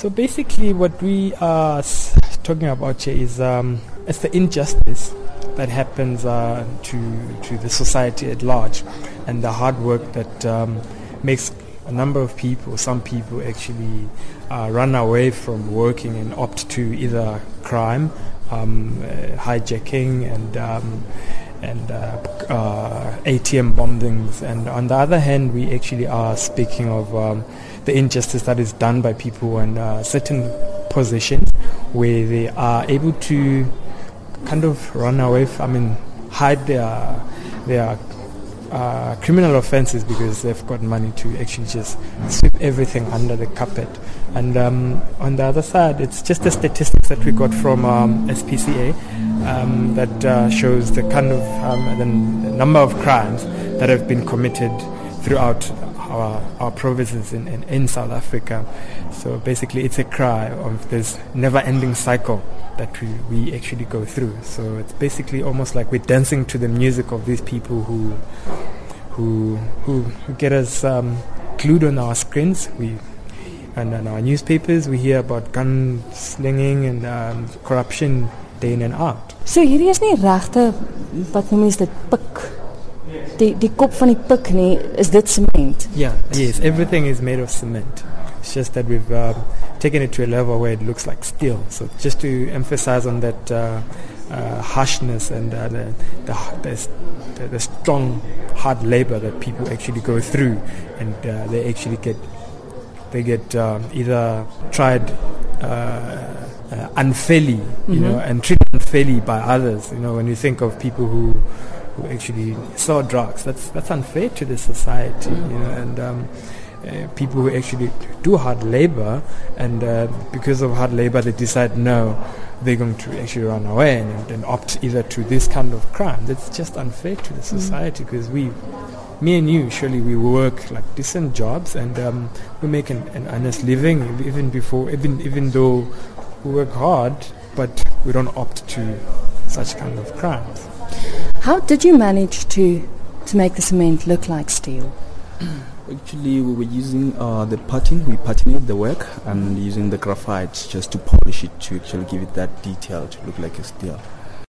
So basically, what we are talking about here is um, it's the injustice that happens uh, to to the society at large, and the hard work that um, makes a number of people, some people actually uh, run away from working and opt to either crime, um, uh, hijacking, and um, and uh, uh, ATM bombings. And on the other hand, we actually are speaking of um, the injustice that is done by people in uh, certain positions where they are able to kind of run away, f- I mean, hide their, their uh, criminal offenses because they've got money to actually just sweep everything under the carpet. And um, on the other side, it's just the statistics that we got from um, SPCA um, that uh, shows the kind of um, the number of crimes that have been committed throughout our, our provinces in, in, in South Africa. So basically, it's a cry of this never-ending cycle that we, we actually go through. So it's basically almost like we're dancing to the music of these people who who who, who get us um, glued on our screens. We and on our newspapers we hear about gun slinging and um, corruption day in and out. So hierdie is nie regte wat noem mens dit pik. Die die kop van die pik nie, is dit sement. Yeah, yes, everything is made of cement. It's just that we've um, taken it to a level where it looks like steel. So just to emphasize on that uh, uh, harshness and uh, the, the, the, the strong, hard labor that people actually go through, and uh, they actually get they get um, either tried uh, unfairly, you know, and treated unfairly by others. You know, when you think of people who who actually sell drugs, that's that's unfair to the society. You know, and um, uh, people who actually do hard labor, and uh, because of hard labor, they decide no, they're going to actually run away and, and opt either to this kind of crime. That's just unfair to the society because we me and you, surely we work like decent jobs and um, we make an, an honest living even before, even even though we work hard, but we don't opt to such kind of crimes. How did you manage to to make the cement look like steel? Actually, we were using uh, the pattern. We patinate the work and using the graphite just to polish it to actually give it that detail to look like a steel.